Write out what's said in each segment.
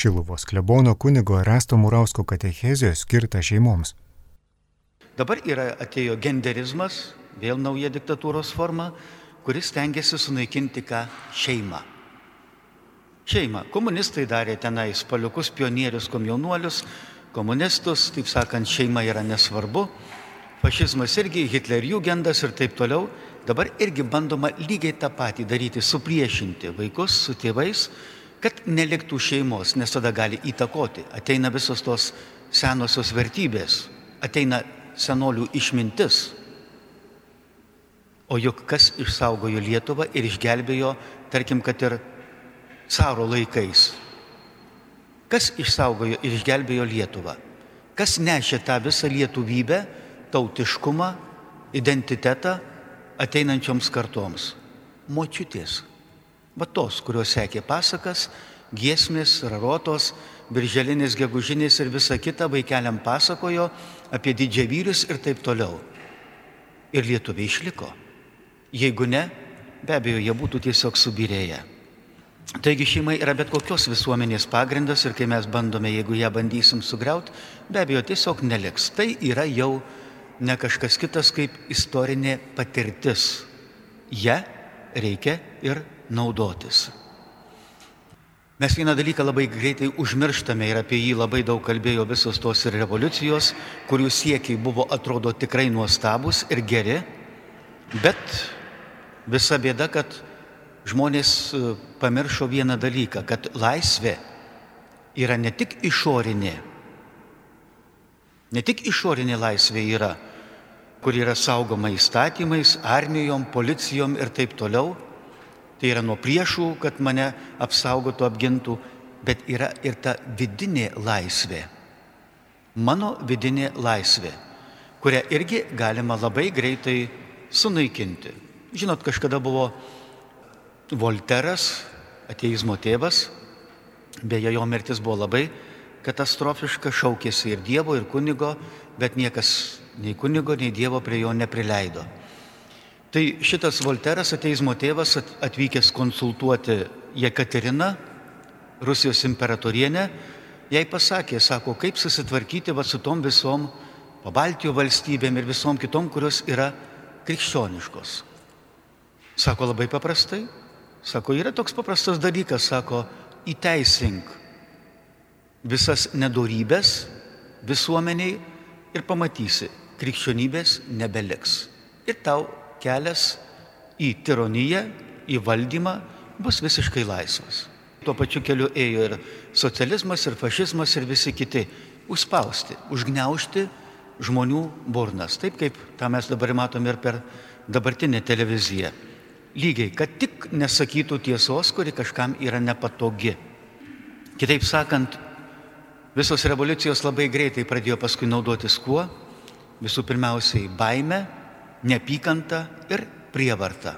Šiluvos klebono kunigo Resto Murausko katechezijos skirta šeimoms. Dabar yra atėjo genderizmas, vėl nauja diktatūros forma, kuris tengiasi sunaikinti ką šeimą. Šeimą. Komunistai darė tenais paliukus, pionierius, komjaunuolius, komunistus, taip sakant, šeima yra nesvarbu. Fašizmas irgi, Hitlerjugendas ir taip toliau. Dabar irgi bandoma lygiai tą patį daryti, supriešinti vaikus su tėvais, kad neliktų šeimos, nes tada gali įtakoti. Ateina visos tos senosios vertybės, ateina senolių išmintis. O juk kas išsaugojo Lietuvą ir išgelbėjo, tarkim, kad ir caro laikais. Kas išsaugojo ir išgelbėjo Lietuvą? Kas nešė tą visą lietuvybę, tautiškumą, identitetą ateinančioms kartoms? Močiutės. Va tos, kurios sekė pasakas, giesmės, rarotos, birželinės, gegužinės ir visa kita vaikeliam pasakojo apie didžiavyrius ir taip toliau. Ir lietuviai išliko. Jeigu ne, be abejo, jie būtų tiesiog subirėję. Taigi šeima yra bet kokios visuomenės pagrindas ir kai mes bandome, jeigu ją bandysim sugriauti, be abejo, tiesiog neliks. Tai yra jau ne kažkas kitas kaip istorinė patirtis. Ja reikia ir naudotis. Mes vieną dalyką labai greitai užmirštame ir apie jį labai daug kalbėjo visos tos ir revoliucijos, kurių siekiai buvo atrodo tikrai nuostabus ir geri, bet visa bėda, kad žmonės e, pamiršo vieną dalyką, kad laisvė yra ne tik išorinė, ne tik išorinė laisvė yra, kur yra saugoma įstatymais, armijom, policijom ir taip toliau, tai yra nuo priešų, kad mane apsaugotų, apgintų, bet yra ir ta vidinė laisvė. Mano vidinė laisvė, kurią irgi galima labai greitai sunaikinti. Žinot, kažkada buvo Volteras, ateizmo tėvas, beje, jo mirtis buvo labai katastrofiška, šaukėsi ir Dievo, ir kunigo, bet niekas nei kunigo, nei Dievo prie jo neprileido. Tai šitas Volteras, ateizmo tėvas, atvykęs konsultuoti Jekateriną, Rusijos imperatorienę, jai pasakė, sako, kaip susitvarkyti va su tom visom pabaltijo valstybėm ir visom kitom, kurios yra krikščioniškos. Sako labai paprastai, sako, yra toks paprastas dalykas, sako, įteisink visas nedorybės visuomeniai ir pamatysi, krikščionybės nebeliks. Ir tau kelias į tironiją, į valdymą bus visiškai laisvas. Tuo pačiu keliu ėjo ir socializmas, ir fašizmas, ir visi kiti. Užspausti, užgneušti žmonių burnas. Taip kaip tą mes dabar matome ir per dabartinę televiziją. Lygiai, kad tik nesakytų tiesos, kuri kažkam yra nepatogi. Kitaip sakant, visos revoliucijos labai greitai pradėjo paskui naudotis kuo? Visų pirmiausiai baime, neapykanta ir prievarta.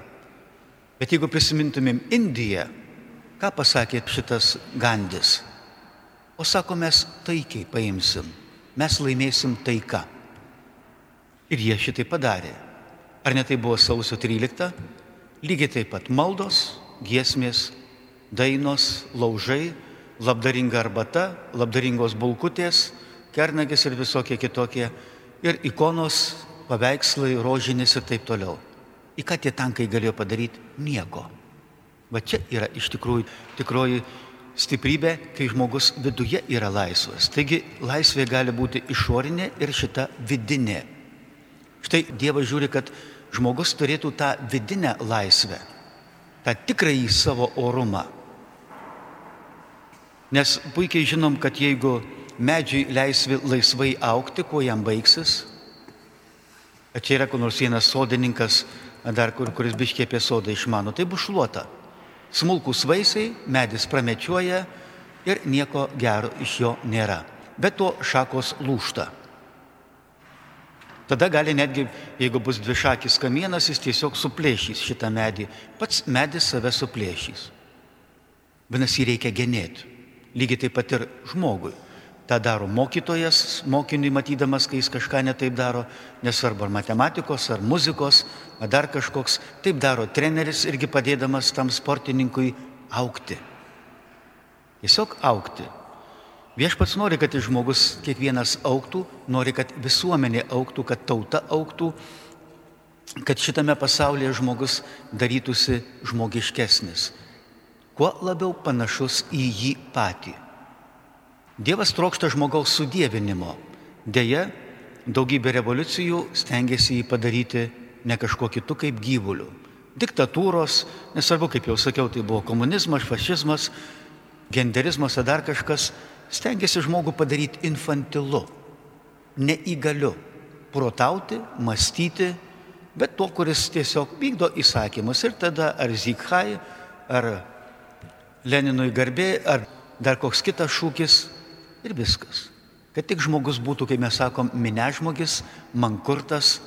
Bet jeigu prisimintumėm Indiją, ką pasakė šitas Gandis? O sako, mes taikiai paimsim, mes laimėsim taiką. Ir jie šitai padarė. Ar ne tai buvo sausio 13? Lygiai taip pat maldos, giesmės, dainos, laužai, labdaringa arbata, labdaringos bulkutės, kernagis ir visokie kitokie. Ir ikonos paveikslai, rožinis ir taip toliau. Į ką tie tankai galėjo padaryti? Nieko. Va čia yra iš tikrųjų tikroji stiprybė, kai žmogus viduje yra laisvas. Taigi laisvė gali būti išorinė ir šita vidinė. Štai Dievas žiūri, kad žmogus turėtų tą vidinę laisvę, tą tikrąjį savo orumą. Nes puikiai žinom, kad jeigu medžiai leisvi laisvai aukti, kuo jam baigsis, Čia yra kur nors vienas sodininkas, dar kur, kuris biškiai apie sodą išmano, tai bus šluota. Smulkus vaisiai, medis pramečioja ir nieko gero iš jo nėra. Bet to šakos lūšta. Tada gali netgi, jeigu bus dvišakis kamienas, jis tiesiog suplėšys šitą medį. Pats medis save suplėšys. Vadinasi, jį reikia genėti. Lygiai taip pat ir žmogui. Ta daro mokytojas, mokiniui matydamas, kai jis kažką netaip daro, nesvarbu ar matematikos, ar muzikos, ar dar kažkoks. Taip daro treneris irgi padėdamas tam sportininkui aukti. Tiesiog aukti. Viešpats nori, kad žmogus kiekvienas auktų, nori, kad visuomenė auktų, kad tauta auktų, kad šitame pasaulyje žmogus darytųsi žmogiškesnis, kuo labiau panašus į jį patį. Dievas trokšta žmogaus sudėvinimo. Deja, daugybė revoliucijų stengiasi jį padaryti ne kažkuo kitu kaip gyvuliu. Diktatūros, nesvarbu, kaip jau sakiau, tai buvo komunizmas, fašizmas, genderizmas ar dar kažkas, stengiasi žmogų padaryti infantilu, neįgaliu, protauti, mąstyti, bet to, kuris tiesiog vykdo įsakymus. Ir tada ar Zikhai, ar Leninui garbė, ar dar koks kitas šūkis ir viskas. Kad tik žmogus būtų, kaip mes sakom, minežmogis, mankurtas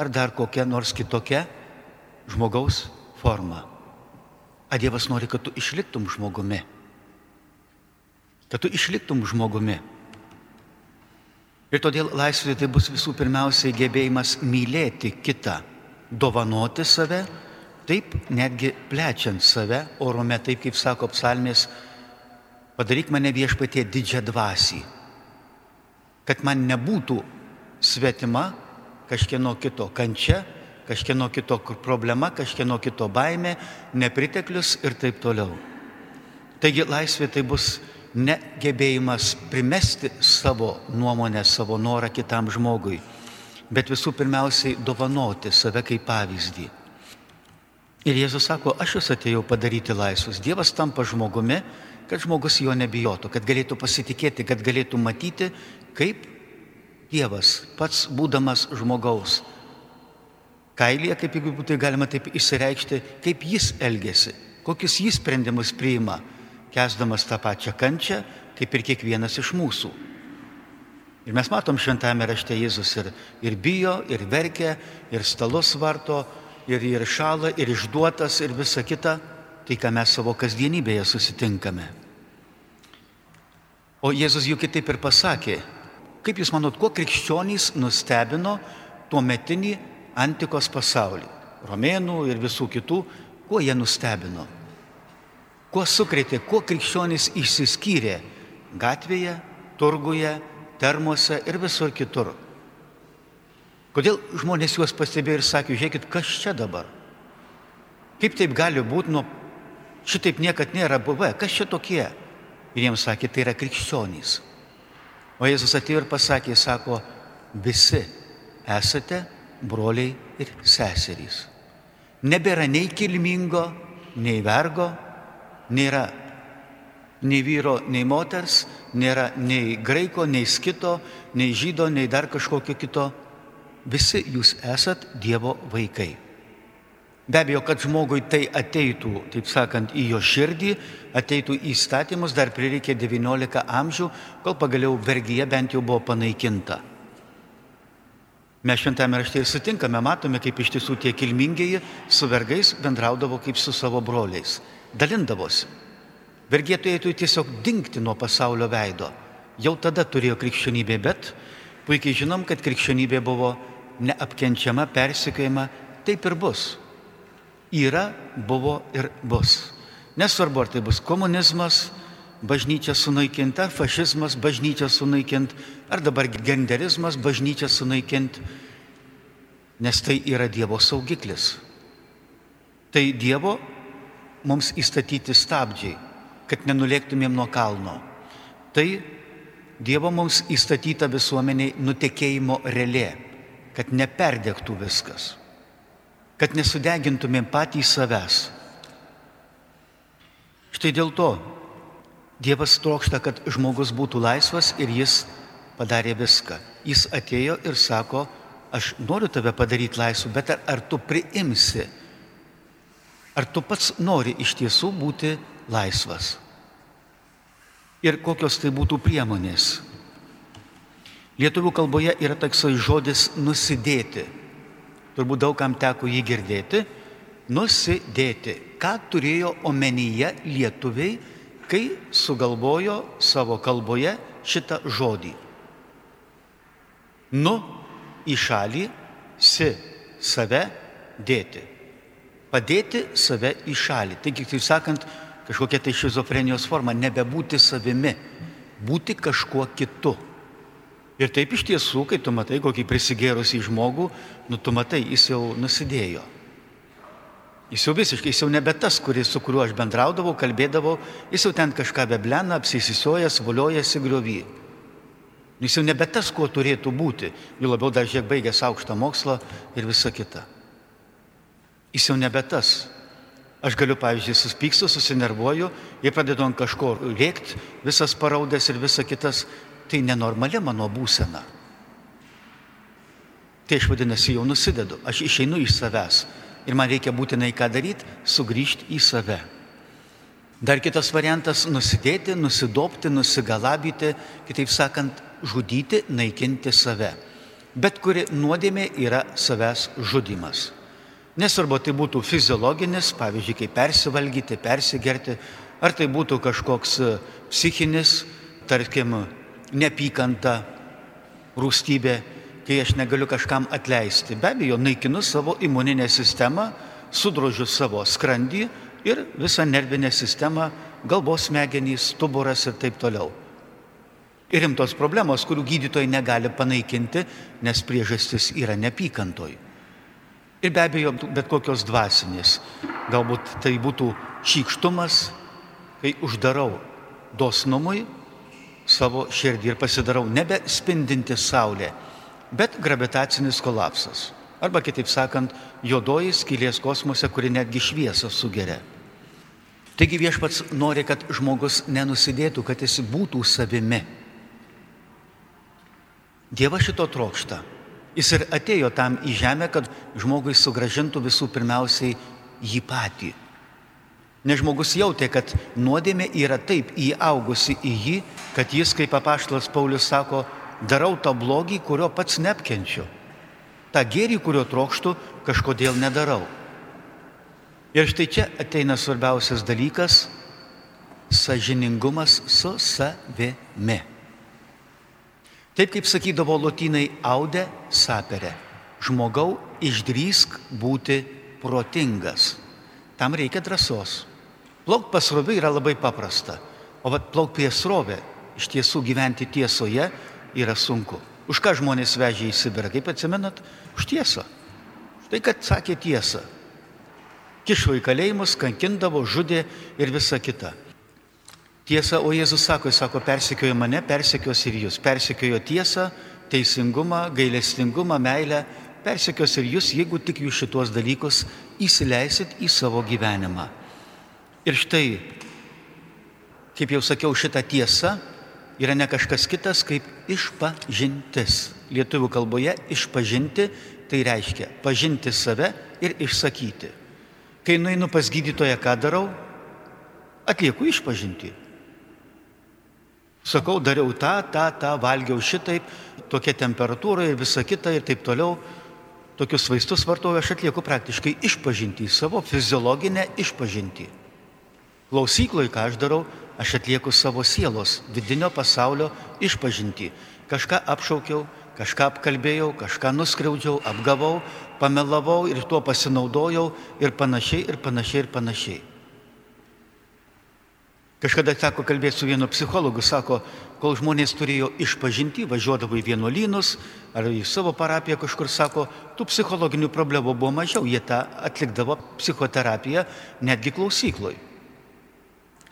ar dar kokia nors kitokia žmogaus forma. A Dievas nori, kad tu išliktum žmogumi. Kad tu išliktum žmogumi. Ir todėl laisvė tai bus visų pirmiausiai gebėjimas mylėti kitą, dovanoti save, taip netgi plečiant save, orome, taip kaip sako psalmės, padaryk mane viešpatie didžią dvasį, kad man nebūtų svetima kažkieno kito kančia, kažkieno kito problema, kažkieno kito baime, nepriteklius ir taip toliau. Taigi laisvė tai bus negebėjimas primesti savo nuomonę, savo norą kitam žmogui, bet visų pirmiausiai dovanoti save kaip pavyzdį. Ir Jėzus sako, aš jūs atėjau padaryti laisvus. Dievas tampa žmogumi, kad žmogus jo nebijotų, kad galėtų pasitikėti, kad galėtų matyti, kaip Dievas, pats būdamas žmogaus, kailyje, kaip jeigu būtų galima taip išsireikšti, kaip jis elgesi, kokius jis sprendimus priima, kesdamas tą pačią kančią, kaip ir kiekvienas iš mūsų. Ir mes matom šventame rašte Jėzus ir, ir bijo, ir verkia, ir stalus varto, ir, ir šala, ir išduotas, ir visa kita, tai ką mes savo kasdienybėje susitinkame. O Jėzus juk kitaip ir pasakė, kaip jūs manot, kuo krikščionys nustebino tuo metinį antikos pasaulį, romėnų ir visų kitų, kuo jie nustebino, kuo sukrėtė, kuo krikščionys išsiskyrė gatvėje, turguje, termuose ir visur kitur. Kodėl žmonės juos pastebėjo ir sakė, žiūrėkit, kas čia dabar? Kaip taip gali būti, nu, šitaip niekad nėra buvę, kas čia tokie? Ir jiems sakė, tai yra krikščionys. O Jėzus atėjo ir pasakė, sako, visi esate broliai ir seserys. Nebėra nei kilmingo, nei vergo, nėra nei vyro, nei moters, nėra nei graiko, nei skito, nei žydo, nei dar kažkokio kito. Visi jūs esat Dievo vaikai. Be abejo, kad žmogui tai ateitų, taip sakant, į jo širdį, ateitų į įstatymus, dar prireikė 19 amžių, kol pagaliau vergyje bent jau buvo panaikinta. Mes šventame rašte ir sutinkame, matome, kaip iš tiesų tie kilmingieji su vergais bendraudavo kaip su savo broliais, dalindavosi. Vergė turėtų tiesiog dinkti nuo pasaulio veido. Jau tada turėjo krikščionybė, bet puikiai žinom, kad krikščionybė buvo neapkenčiama, persikėjama, taip ir bus. Yra, buvo ir bus. Nesvarbu, ar tai bus komunizmas, bažnyčia sunaikinti, ar fašizmas bažnyčia sunaikinti, ar dabar genderizmas bažnyčia sunaikinti, nes tai yra Dievo saugiklis. Tai Dievo mums įstatyti stabdžiai, kad nenulėktumėm nuo kalno. Tai Dievo mums įstatyta visuomeniai nutekėjimo relė, kad neperdegtų viskas, kad nesudegintumėm patys savęs. Štai dėl to Dievas trokšta, kad žmogus būtų laisvas ir jis padarė viską. Jis atėjo ir sako, aš noriu tave padaryti laisvu, bet ar, ar tu priimsi? Ar tu pats nori iš tiesų būti laisvas? Ir kokios tai būtų priemonės? Lietuvių kalboje yra toksai žodis nusidėti. Turbūt daugam teko jį girdėti. Nusidėti. Ką turėjo omenyje lietuviai? kai sugalvojo savo kalboje šitą žodį. Nu į šalį, si save dėti. Padėti save į šalį. Taigi, taip sakant, kažkokia tai šizofrenijos forma, nebebūti savimi, būti kažkuo kitu. Ir taip iš tiesų, kai tu matai kokį prisigėrusį žmogų, nu tu matai, jis jau nusidėjo. Jis jau visiškai, jis jau nebe tas, kuris, su kuriuo aš bendraudavau, kalbėdavau, jis jau ten kažką beblena, apsisisiojęs, voliojasi griovį. Jis jau nebe tas, kuo turėtų būti, jau labiau dar žiek baigęs aukštą mokslą ir visa kita. Jis jau nebe tas. Aš galiu, pavyzdžiui, suspykstu, susinervuoju ir pradedu ant kažko rėkti, visas paraudęs ir visa kitas, tai nenormali mano būsena. Tai aš vadinasi jau nusidedu, aš išeinu iš savęs ir man reikia būtinai ką daryti - sugrįžti į save. Dar kitas variantas - nusidėti, nusidopti, nusigalabyti, kitaip sakant, žudyti, naikinti save. Bet kuri nuodėmė yra savęs žudimas. Nesvarbu, tai būtų fiziologinis, pavyzdžiui, kaip persivalgyti, persigerti, ar tai būtų kažkoks psichinis, tarkim, nepykanta, rūstybė, kai aš negaliu kažkam atleisti. Be abejo, naikinu savo imuninę sistemą, sudrožiu savo skrandį ir visą nervinę sistemą, galvos smegenys, stuburas ir taip toliau. Ir rimtos problemos, kurių gydytojai negali panaikinti, nes priežastis yra nepykantoj. Ir be abejo, bet kokios dvasinės. Galbūt tai būtų šykštumas, kai uždarau dosnumui savo širdį ir pasidarau nebe spindinti saulė, bet gravitacinis kolapsas. Arba kitaip sakant, juodoji skylės kosmose, kuri netgi šviesą sugeria. Taigi viešpats nori, kad žmogus nenusidėtų, kad jis būtų savimi. Dievas šito trokšta. Jis ir atėjo tam į žemę, kad žmogui sugražintų visų pirmiausiai jį patį. Nes žmogus jautė, kad nuodėmė yra taip įaugusi į jį, kad jis, kaip apaštalas Paulius sako, darau tą blogį, kurio pats neapkenčiu. Ta gėrį, kurio trokštų, kažkodėl nedarau. Ir štai čia ateina svarbiausias dalykas - sažiningumas su savimi. Taip kaip sakydavo lotynai audė saperė. Žmogau išdrysk būti protingas. Tam reikia drąsos. Plauk pasrovė yra labai paprasta, o vat plauk prie srovė iš tiesų gyventi tiesoje yra sunku. Už ką žmonės vežė į Sibirą, kaip atsimenat? Už tiesą. Štai kad sakė tiesą. Kišo į kalėjimus, kankindavo, žudė ir visa kita. Tiesa, o Jėzus sako, jis sako, persekiojo mane, persekios ir jūs. Persekiojo tiesą, teisingumą, gailestingumą, meilę, persekios ir jūs, jeigu tik jūs šituos dalykus įsileisit į savo gyvenimą. Ir štai, kaip jau sakiau, šita tiesa yra ne kažkas kitas kaip išpažintis. Lietuvių kalboje išpažinti tai reiškia pažinti save ir išsakyti. Kai nueinu pas gydytoją, ką darau? Atlieku išpažinti. Sakau, dariau tą, tą, tą, valgiau šitaip, tokia temperatūra ir visa kita ir taip toliau. Tokius vaistus vartoju, aš atlieku praktiškai išpažinti, savo fiziologinę išpažinti. Klausykloje, ką aš darau, aš atlieku savo sielos, vidinio pasaulio išpažinti. Kažką apšaukiau, kažką apkalbėjau, kažką nuskriaudžiau, apgavau, pamelavau ir tuo pasinaudojau ir panašiai, ir panašiai, ir panašiai. Kažkada teko kalbėti su vienu psichologu, sako, kol žmonės turėjo išpažinti, važiuodavo į vienuolynus ar į savo parapiją kažkur, sako, tų psichologinių problemų buvo mažiau, jie tą atlikdavo psichoterapiją netgi klausykloj.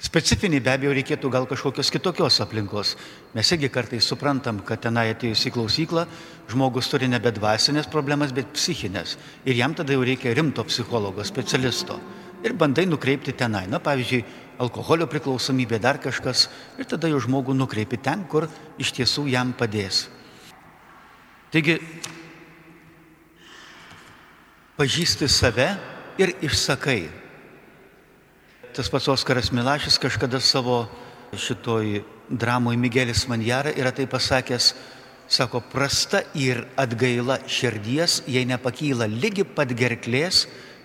Specifinį be abejo reikėtų gal kažkokios kitokios aplinkos. Mes irgi kartais suprantam, kad tenai atėjus į klausyklą žmogus turi nebe dvasinės problemas, bet psichinės. Ir jam tada jau reikia rimto psichologo, specialisto. Ir bandai nukreipti tenai. Na, pavyzdžiui, alkoholio priklausomybė, dar kažkas. Ir tada jau žmogų nukreipi ten, kur iš tiesų jam padės. Taigi, pažįsti save ir išsakai Tas pats Oskaras Milašis kažkada savo šitoj dramoj Migelis Manjara yra tai pasakęs, sako, prasta ir atgaila širdies, jei nepakyla lygi pat gerklės,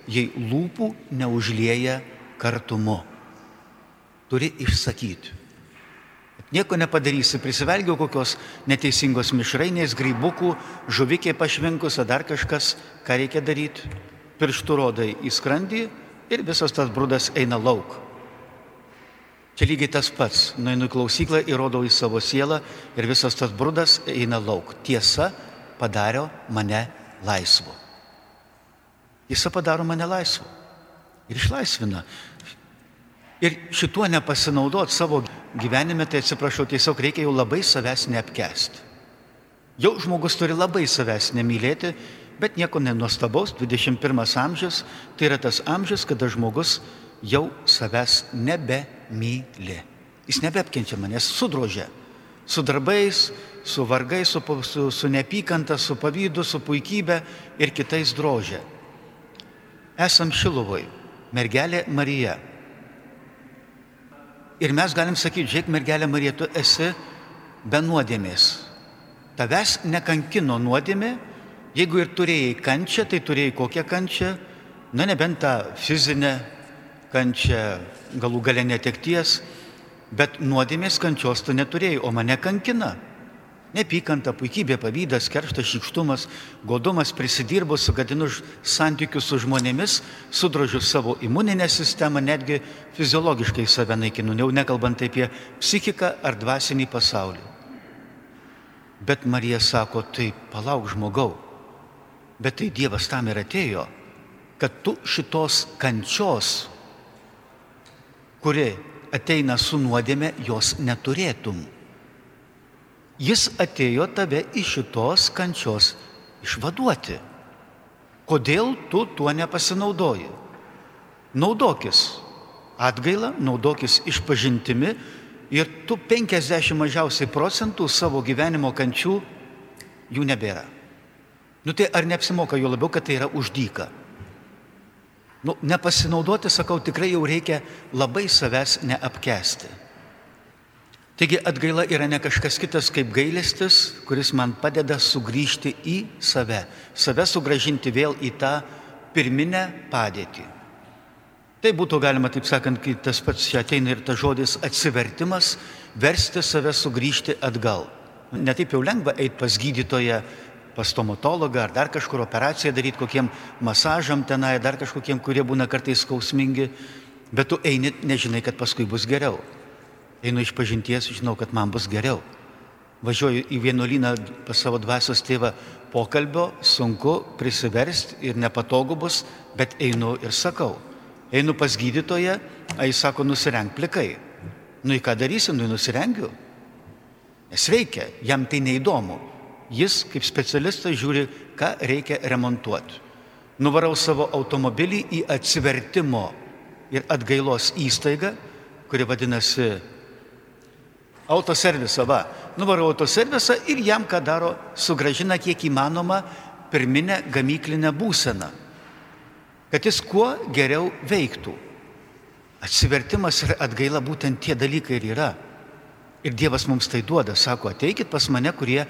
jei lūpų neužlieja kartumu. Turi išsakyti. Nieko nepadarysi, prisivelgiau kokios neteisingos mišrainės, grybukų, žuvikė pašvinkus, ar dar kažkas, ką reikia daryti. Pirštų rodai į skrandį ir visas tas brudas eina lauk. Čia lygiai tas pats. Nueinu į klausyklą, įrodau į savo sielą ir visas tas brudas eina lauk. Tiesa padaro mane laisvu. Tiesa padaro mane laisvu. Ir išlaisvina. Ir šituo nepasinaudot savo gyvenime, tai atsiprašau, tiesiog reikia jau labai savęs neapkesti. Jau žmogus turi labai savęs nemylėti, bet nieko nenuostabaus, 21 amžius tai yra tas amžius, kada žmogus jau savęs nebemyli. Jis nebeapkenčia manęs, sudrožia. Su darbais, su vargais, su, su, su neapykanta, su pavydu, su puikybė ir kitais drožia. Esam Šiluvoj, mergelė Marija. Ir mes galim sakyti, žiūrėk, mergelė Marija, tu esi be nuodėmės. Tavęs nekankino nuodėmė, jeigu ir turėjai kančią, tai turėjai kokią kančią, na nebent tą fizinę, kančią, galų gale netekties, bet nuodėmės kančios tu neturėjai, o mane kankina. Nepykanta, puikybė, pavydas, kerštas, šikštumas, godumas, prisidirbu, sugadinu santykius su žmonėmis, sudrožiu savo imuninę sistemą, netgi fiziologiškai save naikinu, jau nekalbant apie psichiką ar dvasinį pasaulį. Bet Marija sako, tai palauk žmogau, bet tai Dievas tam ir atėjo, kad tu šitos kančios kuri ateina su nuodėme, jos neturėtum. Jis atėjo tave iš šitos kančios išvaduoti. Kodėl tu tuo nepasinaudoji? Naudokis atgailą, naudokis išpažintimi ir tu 50 mažiausiai procentų savo gyvenimo kančių jų nebėra. Nu tai ar neapsimoka, jo labiau, kad tai yra uždyka. Nu, nepasinaudoti, sakau, tikrai jau reikia labai savęs neapkesti. Taigi atgaila yra ne kažkas kitas kaip gailestis, kuris man padeda sugrįžti į save, save sugražinti vėl į tą pirminę padėtį. Tai būtų galima, taip sakant, kai tas pats čia ateina ir tas žodis atsivertimas, versti save sugrįžti atgal. Netaip jau lengva eiti pas gydytoją pas stomatologą ar dar kažkur operaciją daryti, kokiem masažam tenai, dar kažkokiem, kurie būna kartais skausmingi, bet tu eini, nežinai, kad paskui bus geriau. Einu iš pažinties, žinau, kad man bus geriau. Važiuoju į vienuolyną pas savo dvasios tėvą pokalbio, sunku prisiversti ir nepatogu bus, bet einu ir sakau. Einu pas gydytoją, a jis sako, nusirenk plikai. Nu į ką darysi, nu nusirengiu. Nes veikia, jam tai neįdomu. Jis kaip specialistas žiūri, ką reikia remontuoti. Nuvarau savo automobilį į atsivertimo ir atgailos įstaigą, kuri vadinasi autoservisą. Va, nuvarau autoservisą ir jam, ką daro, sugražina kiek įmanoma pirminę gamyklinę būseną, kad jis kuo geriau veiktų. Atsivertimas ir atgaila būtent tie dalykai ir yra. Ir Dievas mums tai duoda, sako, ateikit pas mane, kurie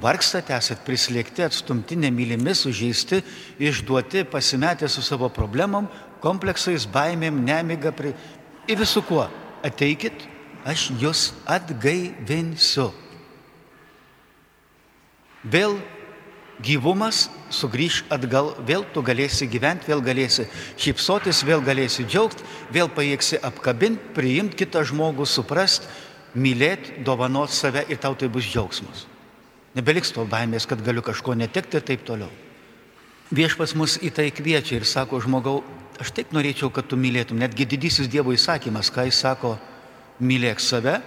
vargstate, esat prislėgti, atstumti, nemylimi, sužeisti, išduoti, pasimetę su savo problemom, kompleksais, baimėm, nemiga pri... ir visų kuo. Ateikit, aš jūs atgaivinsiu. Vėl gyvumas sugrįž atgal, vėl tu galėsi gyventi, vėl galėsi šypsotis, vėl galėsi džiaugti, vėl pajėgsi apkabinti, priimti kitą žmogų, suprasti, mylėti, dovanot save ir tau tai bus džiaugsmas. Nebeliks to baimės, kad galiu kažko netekti ir taip toliau. Viešpas mus į tai kviečia ir sako, žmogau, aš taip norėčiau, kad tu mylėtum. Netgi didysis Dievo įsakymas, ką jis sako, mylėk save,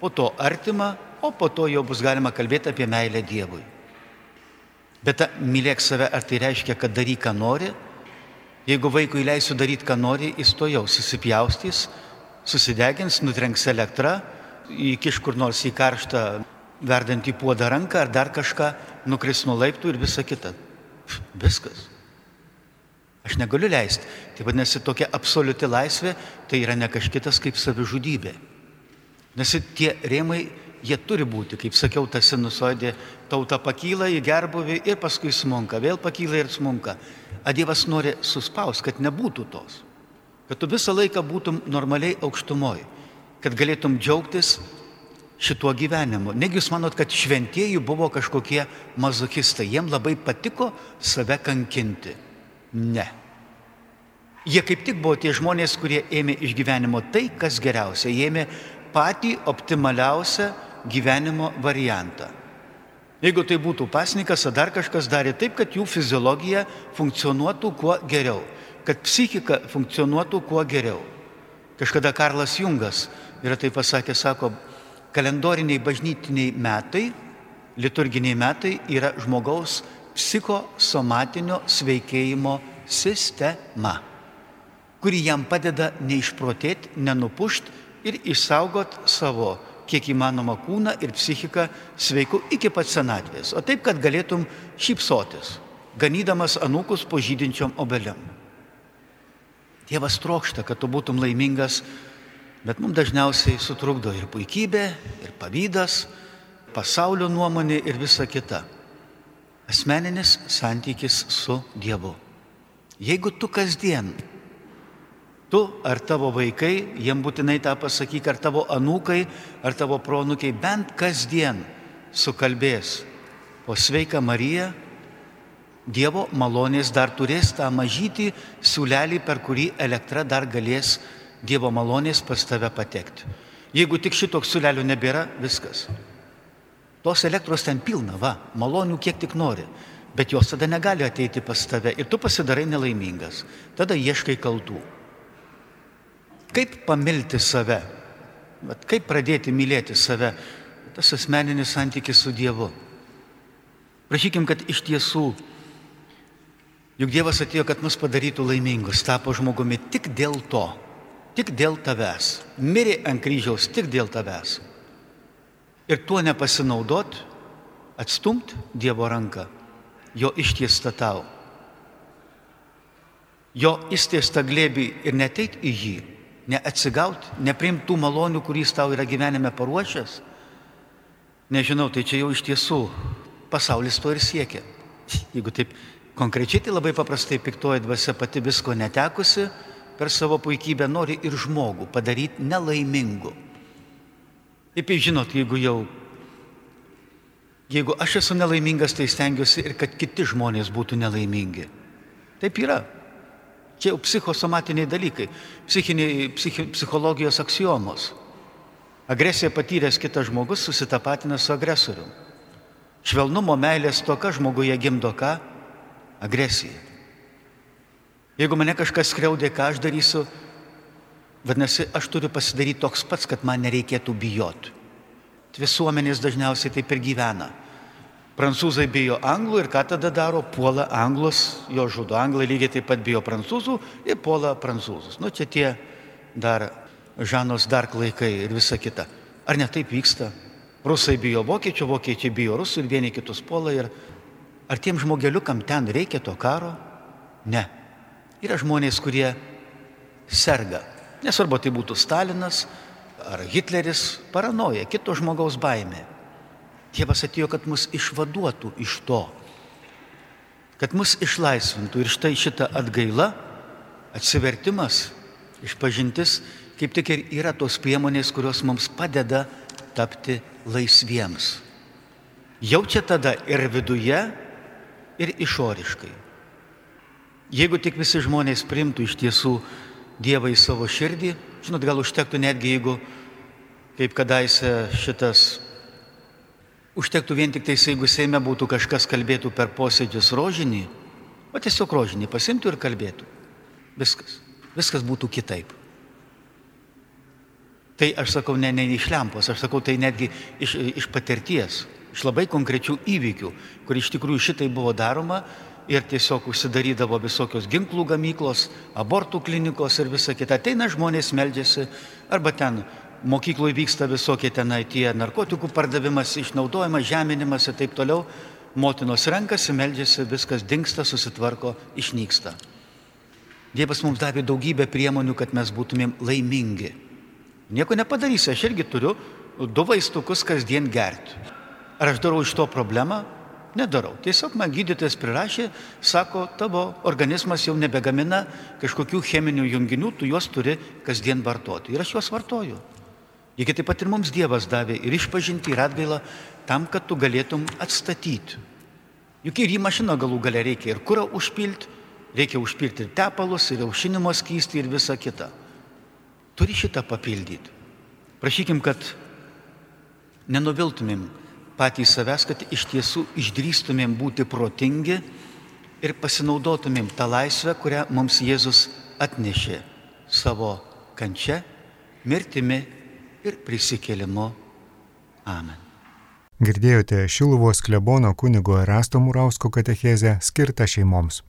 po to artimą, o po to jau bus galima kalbėti apie meilę Dievui. Bet ta mylėk save, ar tai reiškia, kad daryk, ką nori? Jeigu vaikui leisiu daryti, ką nori, jis to jau susipjaustys, susidegins, nutrenks elektrą, įkiš kur nors į karštą verdant į puodą ranką ar dar kažką, nukris nuo laiptų ir visa kita. Viskas. Aš negaliu leisti. Tai vadinasi, tokia absoliuti laisvė tai yra ne kažkitas kaip savižudybė. Nes tie rėmai, jie turi būti, kaip sakiau, ta sinusoidė, tauta pakyla į gerbuvį ir paskui smunka, vėl pakyla ir smunka. A Dievas nori suspaus, kad nebūtų tos. Kad tu visą laiką būtum normaliai aukštumoji. Kad galėtum džiaugtis šituo gyvenimu. Negi jūs manot, kad šventieji buvo kažkokie mazochistai, jiem labai patiko save kankinti. Ne. Jie kaip tik buvo tie žmonės, kurie ėmė iš gyvenimo tai, kas geriausia. Jie ėmė patį optimaliausią gyvenimo variantą. Jeigu tai būtų pasnikas, ar dar kažkas darė taip, kad jų fiziologija funkcionuotų kuo geriau, kad psichika funkcionuotų kuo geriau. Kažkada Karlas Jungas yra tai pasakė, sako, kalendoriniai bažnytiniai metai, liturginiai metai yra žmogaus psichosomatinio sveikėjimo sistema kuri jam padeda neišprotėti, nenupušti ir išsaugot savo kiek įmanoma kūną ir psichiką sveiku iki pat senatvės. O taip, kad galėtum šypsotis, ganydamas anūkus po žydinčiom obeliam. Dievas trokšta, kad tu būtum laimingas, bet mums dažniausiai sutrukdo ir puikybė, ir pavydas, pasaulio nuomonė ir visa kita. Asmeninis santykis su Dievu. Jeigu tu kasdien Tu ar tavo vaikai, jiem būtinai tą pasakyk, ar tavo anūkai, ar tavo pronukiai bent kasdien sukalbės po sveiką Mariją, Dievo malonės dar turės tą mažytį siūlelį, per kurį elektra dar galės Dievo malonės pas tave patekti. Jeigu tik šitoks siūlelių nebėra, viskas. Tos elektros ten pilna, va, malonių kiek tik nori, bet jos tada negali ateiti pas tave ir tu pasidarai nelaimingas. Tada ieškai kaltų. Kaip pamilti save? Bet kaip pradėti mylėti save? Tas asmeninis santykis su Dievu. Prašykim, kad iš tiesų, juk Dievas atėjo, kad mus padarytų laimingus, tapo žmogumi tik dėl to, tik dėl tavęs. Mirė ant kryžiaus tik dėl tavęs. Ir tuo nepasinaudot, atstumt Dievo ranką, jo ištiestą tau. Jo įstiestą glėbį ir neteit į jį, neatsigauti, neprimti tų malonių, kurys tau yra gyvenime paruošęs. Nežinau, tai čia jau iš tiesų pasaulis to ir siekia. Jeigu taip konkrečiai, tai labai paprastai piktoji dvasia pati visko netekusi, per savo puikybę nori ir žmogų padaryti nelaimingu. Taip, žinot, jeigu jau, jeigu aš esu nelaimingas, tai stengiuosi ir kad kiti žmonės būtų nelaimingi. Taip yra. Čia jau psichosomatiniai dalykai, psichiniai, psichi, psichologijos aksiomos. Agresiją patyręs kitas žmogus susitapatina su agresoriu. Švelnumo meilės toka žmoguje gimdo ką? Agresiją. Jeigu mane kažkas skriaudė, ką aš darysiu, vadinasi, aš turiu pasidaryti toks pats, kad man nereikėtų bijoti. Visuomenės dažniausiai taip ir gyvena. Prancūzai bijo anglų ir ką tada daro? Puola anglus, jo žudo anglai lygiai taip pat bijo prancūzų ir puola prancūzus. Nu čia tie dar Žanos Dark laikai ir visa kita. Ar ne taip vyksta? Rusai bijo vokiečių, vokiečiai bijo rusų ir vieni kitus puola ir ar tiem žmogeliukam ten reikia to karo? Ne. Yra žmonės, kurie serga. Nesvarbu, tai būtų Stalinas ar Hitleris, paranoja, kito žmogaus baimė. Dievas atėjo, kad mus išvaduotų iš to, kad mus išlaisvintų. Ir štai šita atgaila, atsivertimas, išpažintis, kaip tik ir yra tos priemonės, kurios mums padeda tapti laisviems. Jaučia tada ir viduje, ir išoriškai. Jeigu tik visi žmonės primtų iš tiesų Dievą į savo širdį, žinot, gal užtektų netgi, jeigu, kaip kadaise šitas Užtektų vien tik tai, jeigu Seime būtų kažkas kalbėtų per posėdžius rožinį, o tiesiog rožinį pasimtų ir kalbėtų. Viskas. Viskas būtų kitaip. Tai aš sakau ne, ne iš lempos, aš sakau tai netgi iš, iš patirties, iš labai konkrečių įvykių, kur iš tikrųjų šitai buvo daroma ir tiesiog užsidarydavo visokios ginklų gamyklos, abortų klinikos ir visa kita. Ateina žmonės, meldžiasi arba ten mokykloje vyksta visokie tenai tie narkotikų pardavimas, išnaudojimas, žeminimas ir taip toliau. Motinos renkasi, meldžiasi, viskas dinksta, susitvarko, išnyksta. Dievas mums davė daugybę priemonių, kad mes būtumėm laimingi. Nieko nepadarysi, aš irgi turiu du vaistukus kasdien gerti. Ar aš darau iš to problemą? Nedarau. Tiesiog man gydytojas prirašė, sako, tavo organizmas jau nebegamina kažkokių cheminių junginių, tu juos turi kasdien vartoti. Ir aš juos vartoju. Lygiai taip pat ir mums Dievas davė ir išpažinti, ir atgailą tam, kad tu galėtum atstatyti. Juk ir į mašiną galų galę reikia ir kurą užpilti, reikia užpirkti ir tepalus, ir aušinimo skystį, ir visą kitą. Turi šitą papildyti. Prašykim, kad nenuviltumėm patys savęs, kad iš tiesų išdrįstumėm būti protingi ir pasinaudotumėm tą laisvę, kurią mums Jėzus atnešė savo kančia, mirtimi ir prisikėlimu. Amen. Girdėjote Šiluvos klebono kunigo Erasto Murausko katechezę skirtą šeimoms.